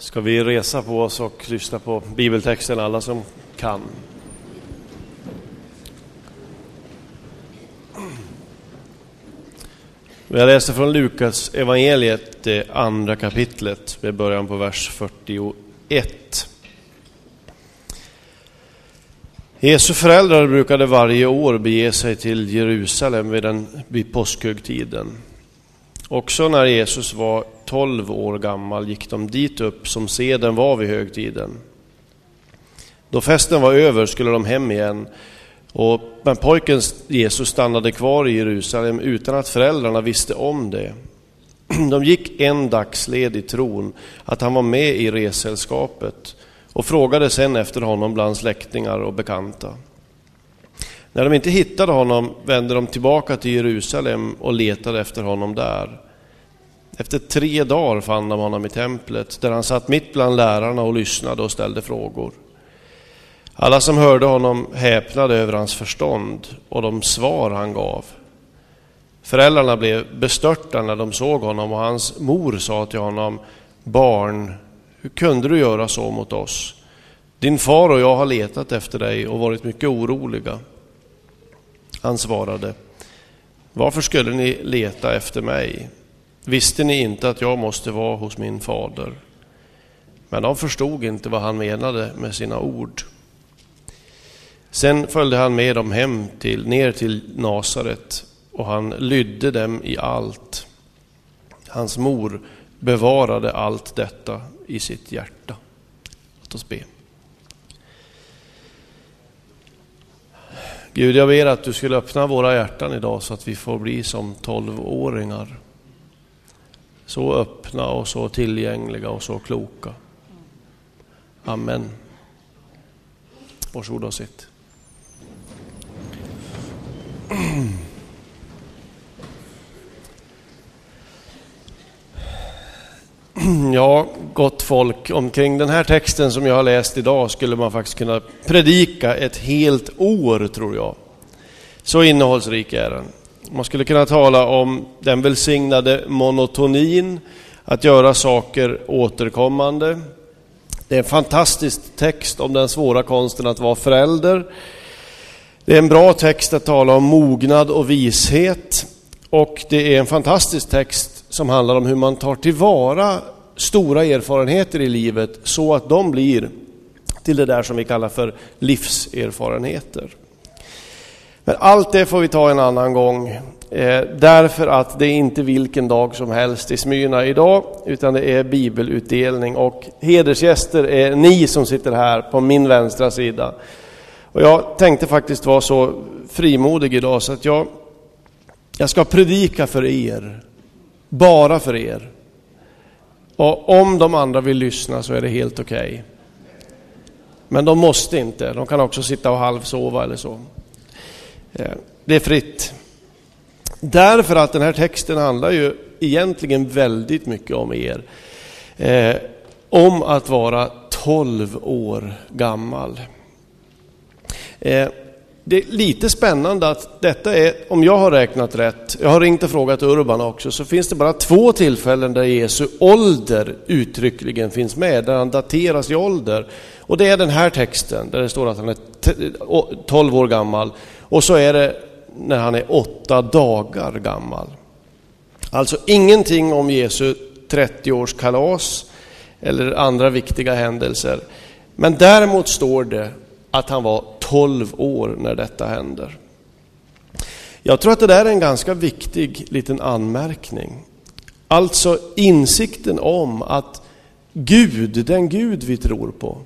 Ska vi resa på oss och lyssna på bibeltexten alla som kan? Jag läser från Lukas evangeliet, det andra kapitlet, med början på vers 41. Jesu föräldrar brukade varje år bege sig till Jerusalem vid, den, vid påskhögtiden. Också när Jesus var 12 år gammal gick de dit upp som seden var vid högtiden. Då festen var över skulle de hem igen, och, men pojken Jesus stannade kvar i Jerusalem utan att föräldrarna visste om det. De gick en dagsled i tron att han var med i resällskapet och frågade sen efter honom bland släktingar och bekanta. När de inte hittade honom vände de tillbaka till Jerusalem och letade efter honom där. Efter tre dagar fann de honom i templet där han satt mitt bland lärarna och lyssnade och ställde frågor. Alla som hörde honom häpnade över hans förstånd och de svar han gav. Föräldrarna blev bestörta när de såg honom och hans mor sa till honom, Barn, hur kunde du göra så mot oss? Din far och jag har letat efter dig och varit mycket oroliga. Han svarade, Varför skulle ni leta efter mig? Visste ni inte att jag måste vara hos min fader? Men de förstod inte vad han menade med sina ord. Sen följde han med dem hem till, ner till Nasaret och han lydde dem i allt. Hans mor bevarade allt detta i sitt hjärta. Låt oss be. Gud, jag ber att du skulle öppna våra hjärtan idag så att vi får bli som tolvåringar. Så öppna och så tillgängliga och så kloka. Amen. Varsågod och sitt. Ja, gott folk, omkring den här texten som jag har läst idag skulle man faktiskt kunna predika ett helt år, tror jag. Så innehållsrik är den. Man skulle kunna tala om den välsignade monotonin, att göra saker återkommande. Det är en fantastisk text om den svåra konsten att vara förälder. Det är en bra text att tala om mognad och vishet. Och det är en fantastisk text som handlar om hur man tar tillvara stora erfarenheter i livet så att de blir till det där som vi kallar för livserfarenheter. Men allt det får vi ta en annan gång. Eh, därför att det är inte vilken dag som helst i Smyrna idag, utan det är bibelutdelning och hedersgäster är ni som sitter här på min vänstra sida. Och jag tänkte faktiskt vara så frimodig idag så att jag, jag ska predika för er, bara för er. Och om de andra vill lyssna så är det helt okej. Okay. Men de måste inte, de kan också sitta och halvsova eller så. Eh, det är fritt. Därför att den här texten handlar ju egentligen väldigt mycket om er. Eh, om att vara 12 år gammal. Eh, det är lite spännande att detta är, om jag har räknat rätt, jag har ringt och frågat Urban också, så finns det bara två tillfällen där Jesu ålder uttryckligen finns med, där han dateras i ålder. Och det är den här texten, där det står att han är 12 år gammal. Och så är det när han är åtta dagar gammal. Alltså ingenting om Jesu 30-årskalas eller andra viktiga händelser. Men däremot står det att han var 12 år när detta händer. Jag tror att det där är en ganska viktig liten anmärkning. Alltså insikten om att Gud, den Gud vi tror på,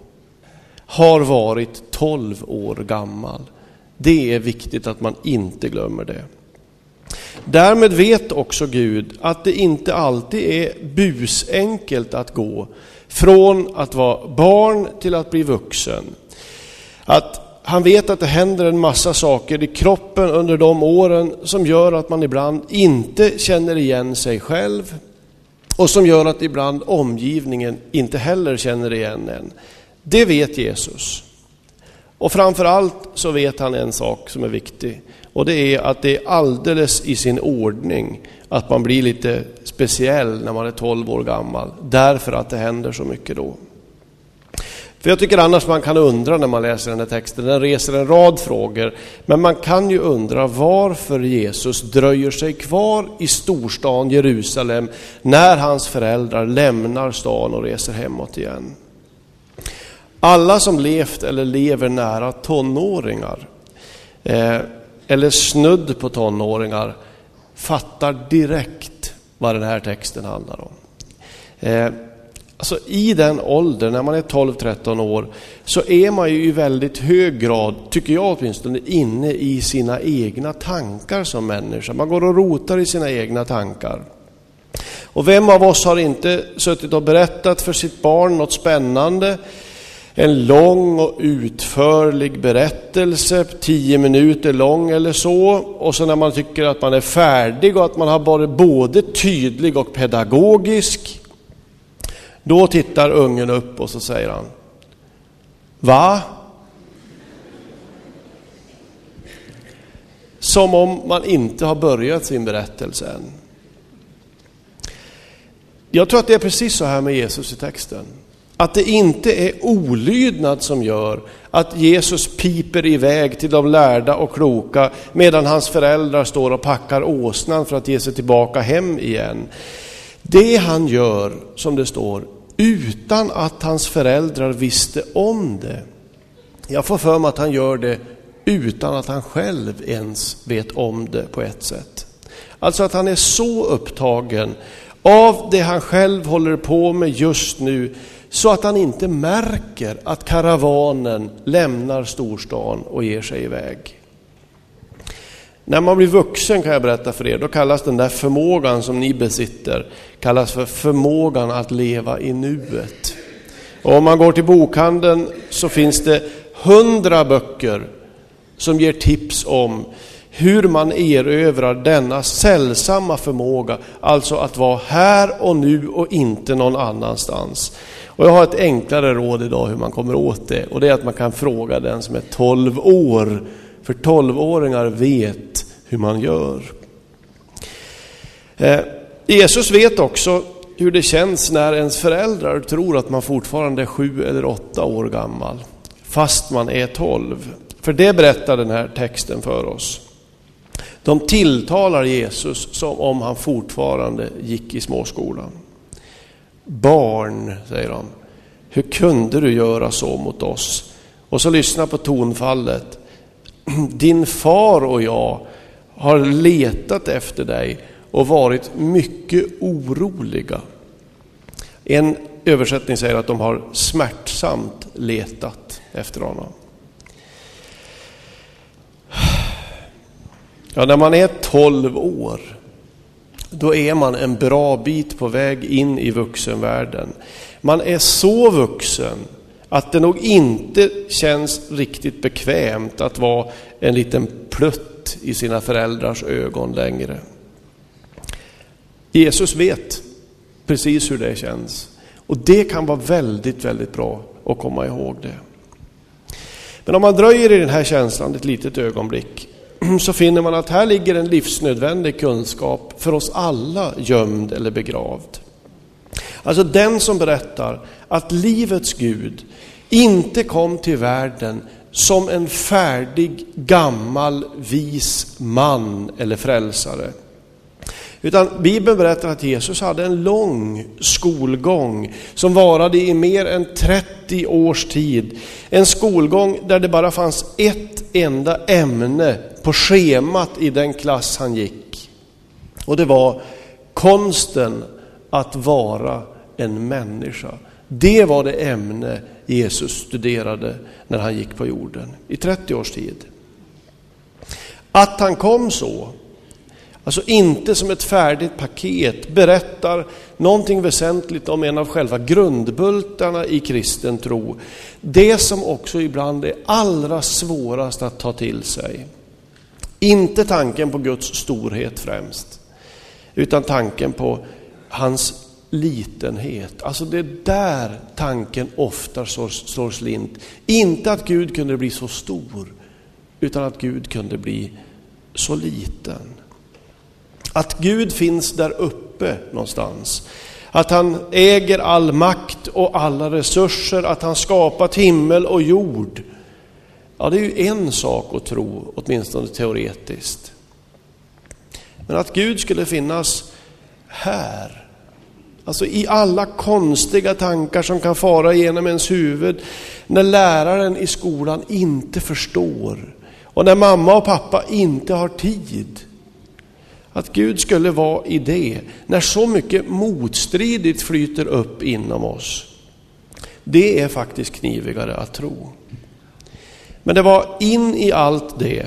har varit 12 år gammal. Det är viktigt att man inte glömmer det. Därmed vet också Gud att det inte alltid är busenkelt att gå från att vara barn till att bli vuxen. Att han vet att det händer en massa saker i kroppen under de åren som gör att man ibland inte känner igen sig själv och som gör att ibland omgivningen inte heller känner igen en. Det vet Jesus. Och framför allt så vet han en sak som är viktig och det är att det är alldeles i sin ordning att man blir lite speciell när man är 12 år gammal, därför att det händer så mycket då. För jag tycker annars man kan undra när man läser den här texten, den reser en rad frågor, men man kan ju undra varför Jesus dröjer sig kvar i storstan Jerusalem när hans föräldrar lämnar stan och reser hemåt igen. Alla som levt eller lever nära tonåringar, eh, eller snudd på tonåringar, fattar direkt vad den här texten handlar om. Eh, alltså I den åldern, när man är 12-13 år, så är man ju i väldigt hög grad, tycker jag åtminstone, inne i sina egna tankar som människa. Man går och rotar i sina egna tankar. Och vem av oss har inte suttit och berättat för sitt barn något spännande en lång och utförlig berättelse, tio minuter lång eller så. Och så när man tycker att man är färdig och att man har varit både tydlig och pedagogisk, då tittar ungen upp och så säger han, Va? Som om man inte har börjat sin berättelse än. Jag tror att det är precis så här med Jesus i texten. Att det inte är olydnad som gör att Jesus piper iväg till de lärda och kloka medan hans föräldrar står och packar åsnan för att ge sig tillbaka hem igen. Det han gör, som det står, utan att hans föräldrar visste om det. Jag får för mig att han gör det utan att han själv ens vet om det på ett sätt. Alltså att han är så upptagen av det han själv håller på med just nu så att han inte märker att karavanen lämnar storstan och ger sig iväg. När man blir vuxen kan jag berätta för er, då kallas den där förmågan som ni besitter, kallas för förmågan att leva i nuet. Och om man går till bokhandeln så finns det hundra böcker som ger tips om hur man erövrar denna sällsamma förmåga, alltså att vara här och nu och inte någon annanstans. Och jag har ett enklare råd idag hur man kommer åt det och det är att man kan fråga den som är 12 år. För 12-åringar vet hur man gör. Eh, Jesus vet också hur det känns när ens föräldrar tror att man fortfarande är sju eller åtta år gammal, fast man är 12. För det berättar den här texten för oss. De tilltalar Jesus som om han fortfarande gick i småskolan. Barn, säger de, hur kunde du göra så mot oss? Och så lyssna på tonfallet. Din far och jag har letat efter dig och varit mycket oroliga. En översättning säger att de har smärtsamt letat efter honom. Ja, när man är 12 år då är man en bra bit på väg in i vuxenvärlden. Man är så vuxen att det nog inte känns riktigt bekvämt att vara en liten plutt i sina föräldrars ögon längre. Jesus vet precis hur det känns. Och det kan vara väldigt, väldigt bra att komma ihåg det. Men om man dröjer i den här känslan ett litet ögonblick så finner man att här ligger en livsnödvändig kunskap för oss alla gömd eller begravd. Alltså den som berättar att livets Gud inte kom till världen som en färdig, gammal, vis man eller frälsare. Utan Bibeln berättar att Jesus hade en lång skolgång som varade i mer än 30 års tid. En skolgång där det bara fanns ett enda ämne på schemat i den klass han gick. Och det var konsten att vara en människa. Det var det ämne Jesus studerade när han gick på jorden i 30 års tid. Att han kom så, alltså inte som ett färdigt paket, berättar någonting väsentligt om en av själva grundbultarna i kristen tro. Det som också ibland är allra svårast att ta till sig. Inte tanken på Guds storhet främst, utan tanken på hans litenhet. Alltså det är där tanken ofta slår, slår slint. Inte att Gud kunde bli så stor, utan att Gud kunde bli så liten. Att Gud finns där uppe uppe någonstans. Att han äger all makt och alla resurser, att han skapat himmel och jord. Ja, det är ju en sak att tro, åtminstone teoretiskt. Men att Gud skulle finnas här, alltså i alla konstiga tankar som kan fara genom ens huvud, när läraren i skolan inte förstår och när mamma och pappa inte har tid. Att Gud skulle vara i det, när så mycket motstridigt flyter upp inom oss. Det är faktiskt knivigare att tro. Men det var in i allt det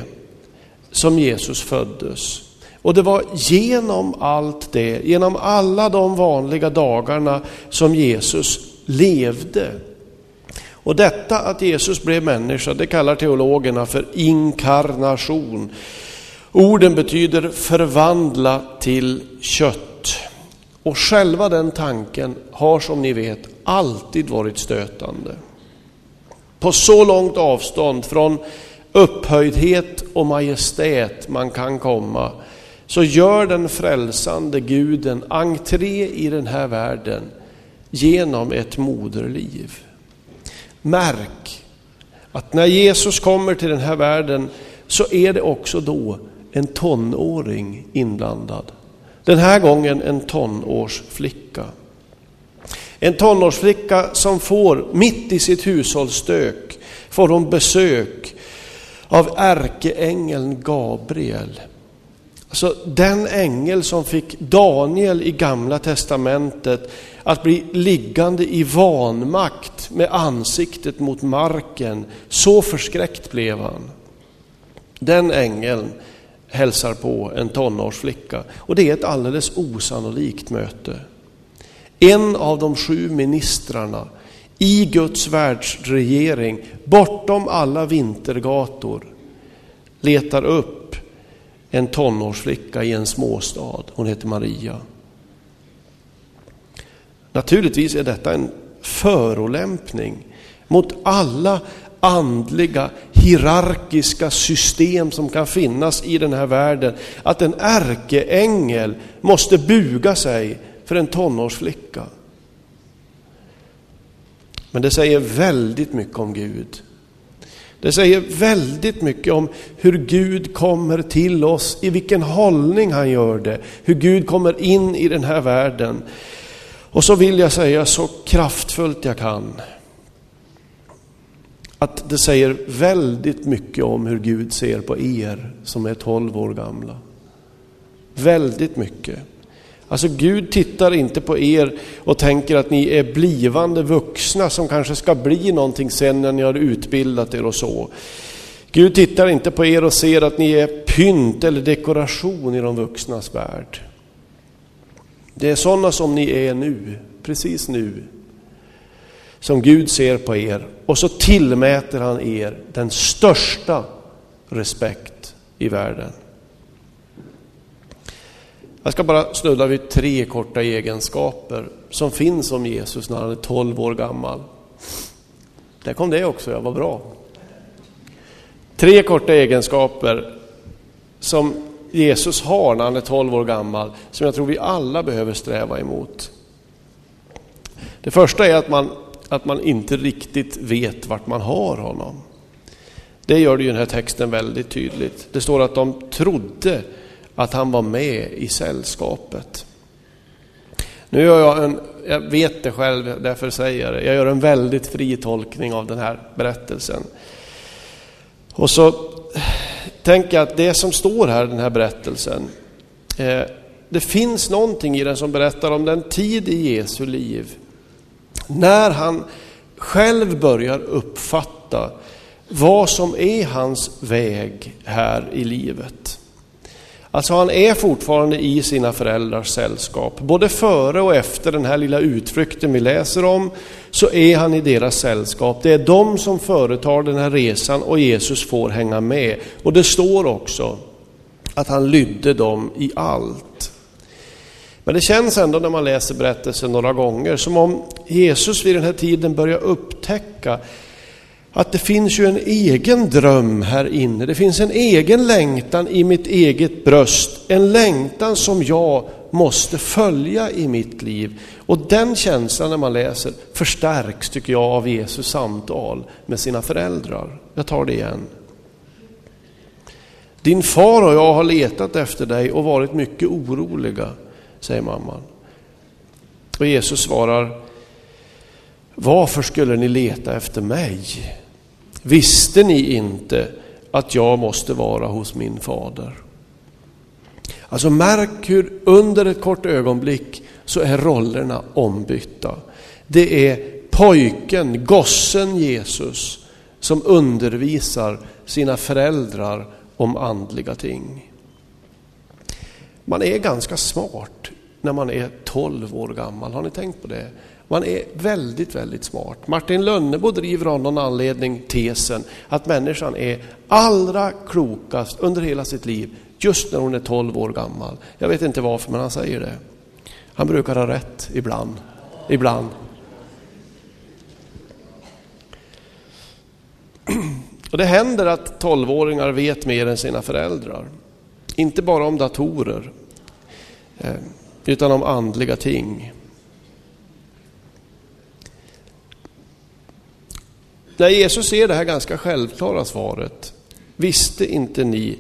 som Jesus föddes. Och det var genom allt det, genom alla de vanliga dagarna som Jesus levde. Och detta att Jesus blev människa, det kallar teologerna för inkarnation. Orden betyder förvandla till kött. Och själva den tanken har som ni vet alltid varit stötande. På så långt avstånd från upphöjdhet och majestät man kan komma så gör den frälsande guden entré i den här världen genom ett moderliv. Märk att när Jesus kommer till den här världen så är det också då en tonåring inblandad. Den här gången en tonårsflicka. En tonårsflicka som får, mitt i sitt hushållsstök, får hon besök av ärkeängeln Gabriel. Alltså den ängel som fick Daniel i gamla testamentet att bli liggande i vanmakt med ansiktet mot marken. Så förskräckt blev han. Den ängeln hälsar på en tonårsflicka och det är ett alldeles osannolikt möte. En av de sju ministrarna i Guds världsregering, bortom alla vintergator, letar upp en tonårsflicka i en småstad. Hon heter Maria. Naturligtvis är detta en förolämpning mot alla andliga hierarkiska system som kan finnas i den här världen. Att en ärkeängel måste buga sig för en tonårsflicka. Men det säger väldigt mycket om Gud. Det säger väldigt mycket om hur Gud kommer till oss, i vilken hållning han gör det, hur Gud kommer in i den här världen. Och så vill jag säga så kraftfullt jag kan att det säger väldigt mycket om hur Gud ser på er som är 12 år gamla. Väldigt mycket. Alltså Gud tittar inte på er och tänker att ni är blivande vuxna som kanske ska bli någonting sen när ni har utbildat er och så. Gud tittar inte på er och ser att ni är pynt eller dekoration i de vuxnas värld. Det är sådana som ni är nu, precis nu, som Gud ser på er och så tillmäter han er den största respekt i världen. Jag ska bara snudda vid tre korta egenskaper som finns om Jesus när han är 12 år gammal. Där kom det också, jag vad bra. Tre korta egenskaper som Jesus har när han är 12 år gammal, som jag tror vi alla behöver sträva emot. Det första är att man, att man inte riktigt vet vart man har honom. Det gör det ju den här texten väldigt tydligt. Det står att de trodde att han var med i sällskapet. Nu gör jag en, jag vet det själv, därför säger jag det, jag gör en väldigt fri tolkning av den här berättelsen. Och så tänker jag att det som står här i den här berättelsen, eh, det finns någonting i den som berättar om den tid i Jesu liv när han själv börjar uppfatta vad som är hans väg här i livet. Alltså han är fortfarande i sina föräldrars sällskap. Både före och efter den här lilla utflykten vi läser om så är han i deras sällskap. Det är de som företar den här resan och Jesus får hänga med. Och det står också att han lydde dem i allt. Men det känns ändå när man läser berättelsen några gånger som om Jesus vid den här tiden börjar upptäcka att det finns ju en egen dröm här inne. Det finns en egen längtan i mitt eget bröst. En längtan som jag måste följa i mitt liv. Och den känslan när man läser förstärks, tycker jag, av Jesus samtal med sina föräldrar. Jag tar det igen. Din far och jag har letat efter dig och varit mycket oroliga, säger mamman. Och Jesus svarar, varför skulle ni leta efter mig? Visste ni inte att jag måste vara hos min fader? Alltså märk hur under ett kort ögonblick så är rollerna ombytta. Det är pojken, gossen Jesus, som undervisar sina föräldrar om andliga ting. Man är ganska smart när man är 12 år gammal, har ni tänkt på det? Man är väldigt, väldigt smart. Martin Lönnebo driver av någon anledning tesen att människan är allra klokast under hela sitt liv just när hon är 12 år gammal. Jag vet inte varför, men han säger det. Han brukar ha rätt ibland. Ibland. Och det händer att 12-åringar vet mer än sina föräldrar. Inte bara om datorer, eh, utan om andliga ting. När Jesus ser det här ganska självklara svaret, visste inte ni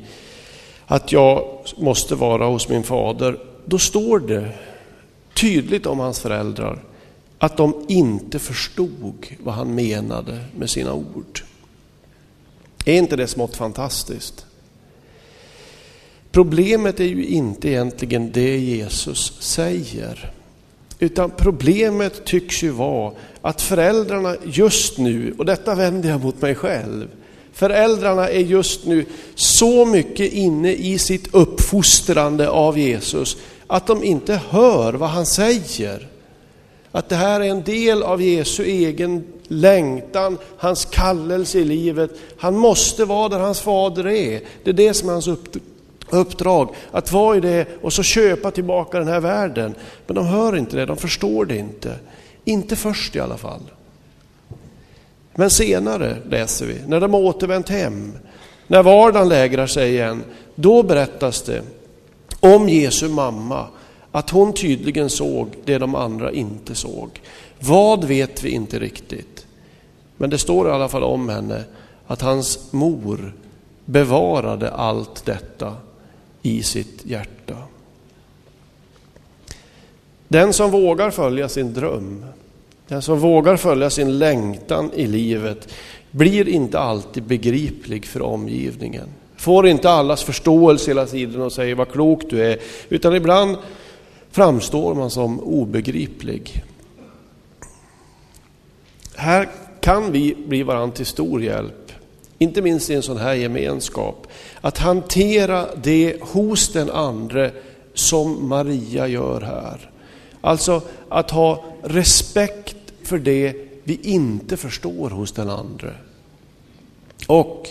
att jag måste vara hos min fader, då står det tydligt om hans föräldrar att de inte förstod vad han menade med sina ord. Är inte det smått fantastiskt? Problemet är ju inte egentligen det Jesus säger. Utan problemet tycks ju vara att föräldrarna just nu, och detta vänder jag mot mig själv, föräldrarna är just nu så mycket inne i sitt uppfostrande av Jesus att de inte hör vad han säger. Att det här är en del av Jesu egen längtan, hans kallelse i livet. Han måste vara där hans fader är. Det är det som är hans uppdrag, uppdrag att vara i det och så köpa tillbaka den här världen. Men de hör inte det, de förstår det inte. Inte först i alla fall. Men senare läser vi, när de har återvänt hem, när vardagen lägrar sig igen, då berättas det om Jesu mamma, att hon tydligen såg det de andra inte såg. Vad vet vi inte riktigt. Men det står i alla fall om henne att hans mor bevarade allt detta i sitt hjärta. Den som vågar följa sin dröm, den som vågar följa sin längtan i livet blir inte alltid begriplig för omgivningen. Får inte allas förståelse hela tiden och säger vad klok du är, utan ibland framstår man som obegriplig. Här kan vi bli varandra till stor hjälp, inte minst i en sån här gemenskap. Att hantera det hos den andre som Maria gör här. Alltså att ha respekt för det vi inte förstår hos den andre. Och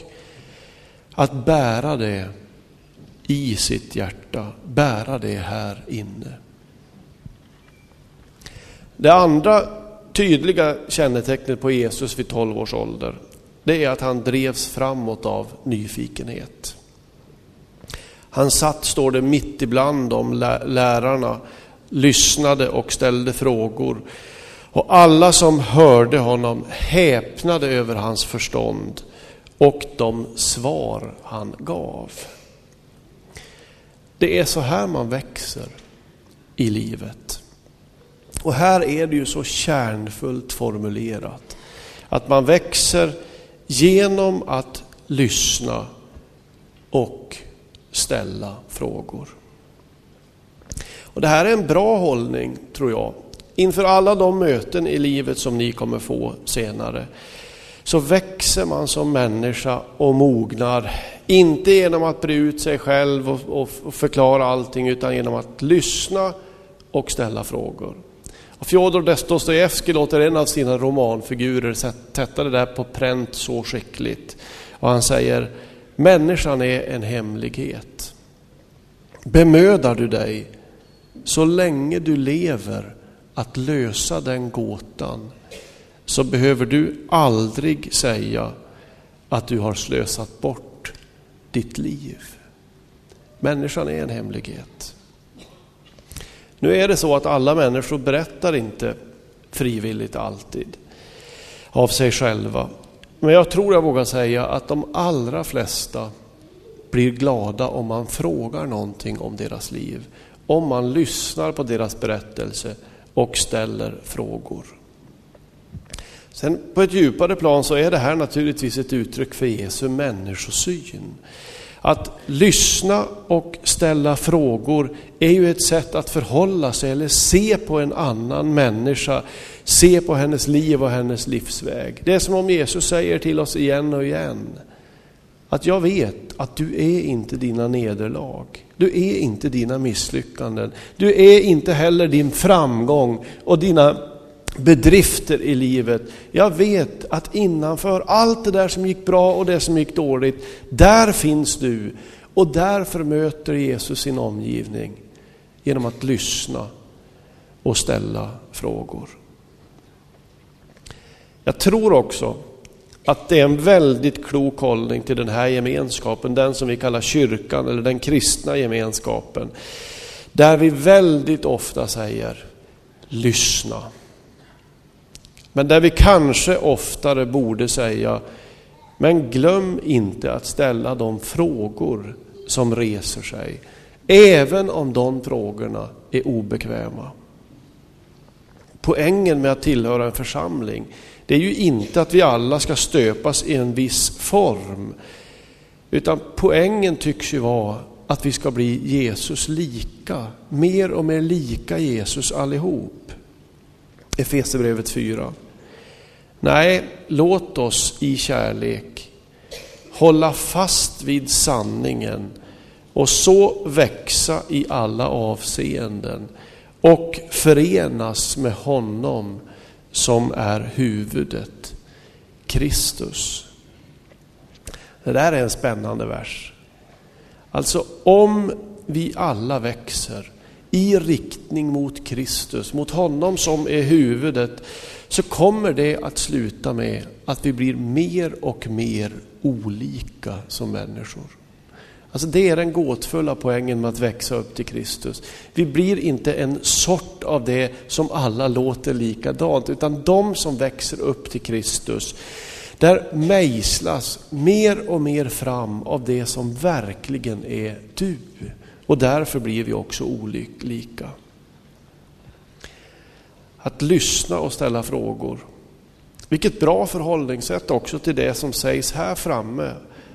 att bära det i sitt hjärta, bära det här inne. Det andra tydliga kännetecknet på Jesus vid 12 års ålder, det är att han drevs framåt av nyfikenhet. Han satt, står det, mitt ibland de lärarna, lyssnade och ställde frågor. Och alla som hörde honom häpnade över hans förstånd och de svar han gav. Det är så här man växer i livet. Och här är det ju så kärnfullt formulerat. Att man växer genom att lyssna och ställa frågor. Och Det här är en bra hållning, tror jag. Inför alla de möten i livet som ni kommer få senare, så växer man som människa och mognar. Inte genom att bre ut sig själv och, och förklara allting, utan genom att lyssna och ställa frågor. Fjodor Dostojevskij låter en av sina romanfigurer sätta det där på pränt så skickligt. Och han säger, människan är en hemlighet. Bemödar du dig så länge du lever att lösa den gåtan så behöver du aldrig säga att du har slösat bort ditt liv. Människan är en hemlighet. Nu är det så att alla människor berättar inte frivilligt alltid av sig själva. Men jag tror jag vågar säga att de allra flesta blir glada om man frågar någonting om deras liv. Om man lyssnar på deras berättelse och ställer frågor. Sen på ett djupare plan så är det här naturligtvis ett uttryck för Jesu människosyn. Att lyssna och ställa frågor är ju ett sätt att förhålla sig eller se på en annan människa, se på hennes liv och hennes livsväg. Det är som om Jesus säger till oss igen och igen, att jag vet att du är inte dina nederlag. Du är inte dina misslyckanden. Du är inte heller din framgång och dina bedrifter i livet. Jag vet att innanför allt det där som gick bra och det som gick dåligt, där finns du. Och därför möter Jesus sin omgivning genom att lyssna och ställa frågor. Jag tror också att det är en väldigt klok hållning till den här gemenskapen, den som vi kallar kyrkan eller den kristna gemenskapen. Där vi väldigt ofta säger lyssna. Men där vi kanske oftare borde säga, men glöm inte att ställa de frågor som reser sig, även om de frågorna är obekväma. Poängen med att tillhöra en församling, det är ju inte att vi alla ska stöpas i en viss form, utan poängen tycks ju vara att vi ska bli Jesus lika, mer och mer lika Jesus allihop. Efesierbrevet 4. Nej, låt oss i kärlek hålla fast vid sanningen och så växa i alla avseenden och förenas med honom som är huvudet, Kristus. Det där är en spännande vers. Alltså om vi alla växer i riktning mot Kristus, mot honom som är huvudet, så kommer det att sluta med att vi blir mer och mer olika som människor. Alltså det är den gåtfulla poängen med att växa upp till Kristus. Vi blir inte en sort av det som alla låter likadant, utan de som växer upp till Kristus, där mejslas mer och mer fram av det som verkligen är du. Och därför blir vi också olika. Att lyssna och ställa frågor. Vilket bra förhållningssätt också till det som sägs här framme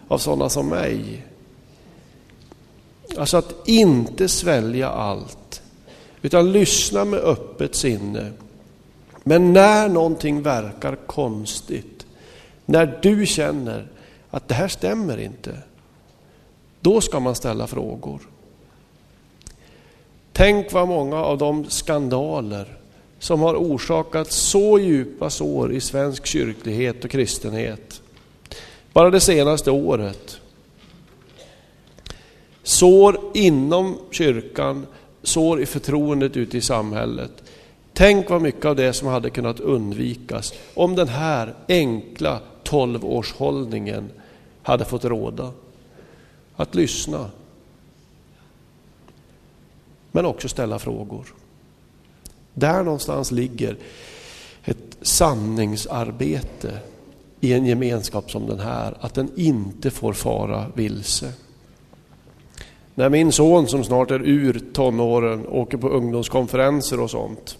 av sådana som mig. Alltså att inte svälja allt, utan lyssna med öppet sinne. Men när någonting verkar konstigt, när du känner att det här stämmer inte, då ska man ställa frågor. Tänk vad många av de skandaler som har orsakat så djupa sår i svensk kyrklighet och kristenhet. Bara det senaste året. Sår inom kyrkan, sår i förtroendet ute i samhället. Tänk vad mycket av det som hade kunnat undvikas om den här enkla tolvårshållningen hade fått råda. Att lyssna. Men också ställa frågor. Där någonstans ligger ett sanningsarbete i en gemenskap som den här, att den inte får fara vilse. När min son som snart är ur tonåren åker på ungdomskonferenser och sånt,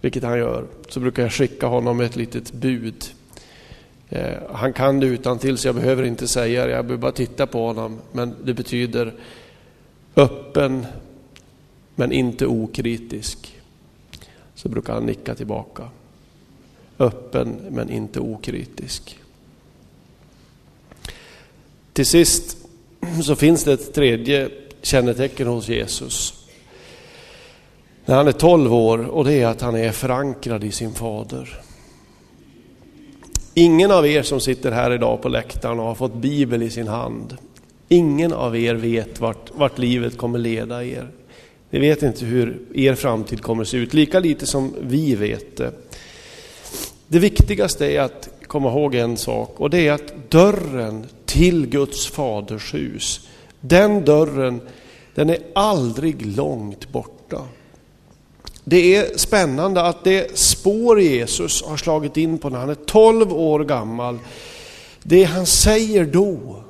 vilket han gör, så brukar jag skicka honom ett litet bud. Eh, han kan det utan till så jag behöver inte säga det, jag behöver bara titta på honom. Men det betyder öppen men inte okritisk så brukar han nicka tillbaka. Öppen men inte okritisk. Till sist så finns det ett tredje kännetecken hos Jesus. När han är 12 år och det är att han är förankrad i sin fader. Ingen av er som sitter här idag på läktaren och har fått Bibel i sin hand, ingen av er vet vart, vart livet kommer leda er. Ni vet inte hur er framtid kommer att se ut, lika lite som vi vet det. Det viktigaste är att komma ihåg en sak och det är att dörren till Guds faders hus, den dörren, den är aldrig långt borta. det är spännande att det spår Jesus har slagit in på när han är 12 år gammal, det han säger då,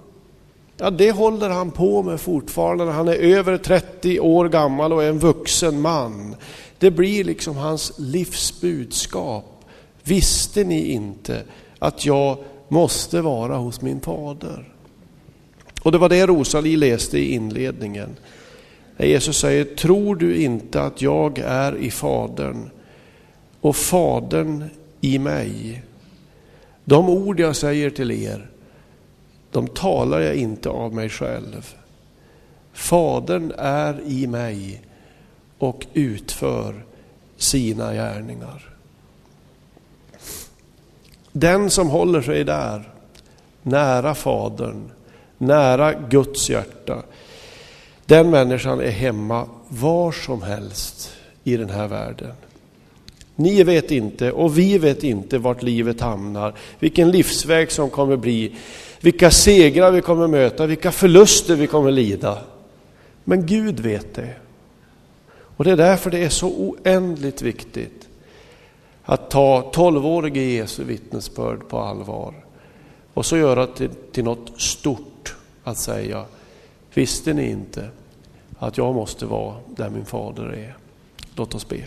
ja det håller han på med fortfarande när han är över 30 år gammal och är en vuxen man. Det blir liksom hans livsbudskap. Visste ni inte att jag måste vara hos min fader? Och det var det Rosalie läste i inledningen. När Jesus säger, tror du inte att jag är i Fadern och Fadern i mig? De ord jag säger till er, de talar jag inte av mig själv. Fadern är i mig och utför sina gärningar. Den som håller sig där, nära Fadern, nära Guds hjärta, den människan är hemma var som helst i den här världen. Ni vet inte och vi vet inte vart livet hamnar, vilken livsväg som kommer bli, vilka segrar vi kommer möta, vilka förluster vi kommer lida. Men Gud vet det. Och det är därför det är så oändligt viktigt att ta tolvårige Jesu vittnesbörd på allvar och så göra det till, till något stort att säga, visste ni inte att jag måste vara där min fader är? Låt oss be.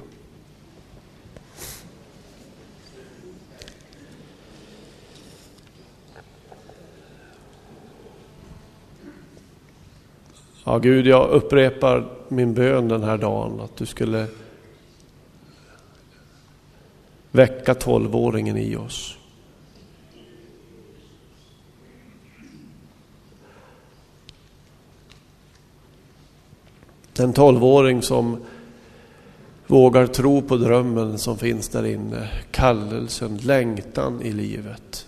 Ja, Gud, jag upprepar min bön den här dagen att du skulle väcka tolvåringen i oss. Den tolvåring som vågar tro på drömmen som finns där inne, kallelsen, längtan i livet.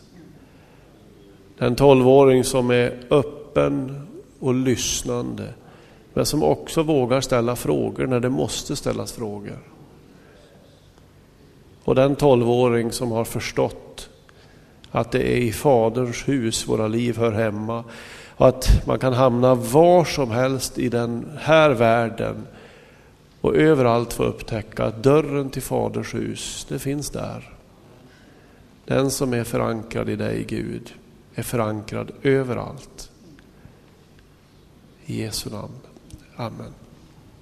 Den tolvåring som är öppen och lyssnande, men som också vågar ställa frågor när det måste ställas frågor. Och den tolvåring som har förstått att det är i Faderns hus våra liv hör hemma och att man kan hamna var som helst i den här världen och överallt få upptäcka att dörren till Faderns hus, det finns där. Den som är förankrad i dig Gud är förankrad överallt. I Jesu namn. Amen.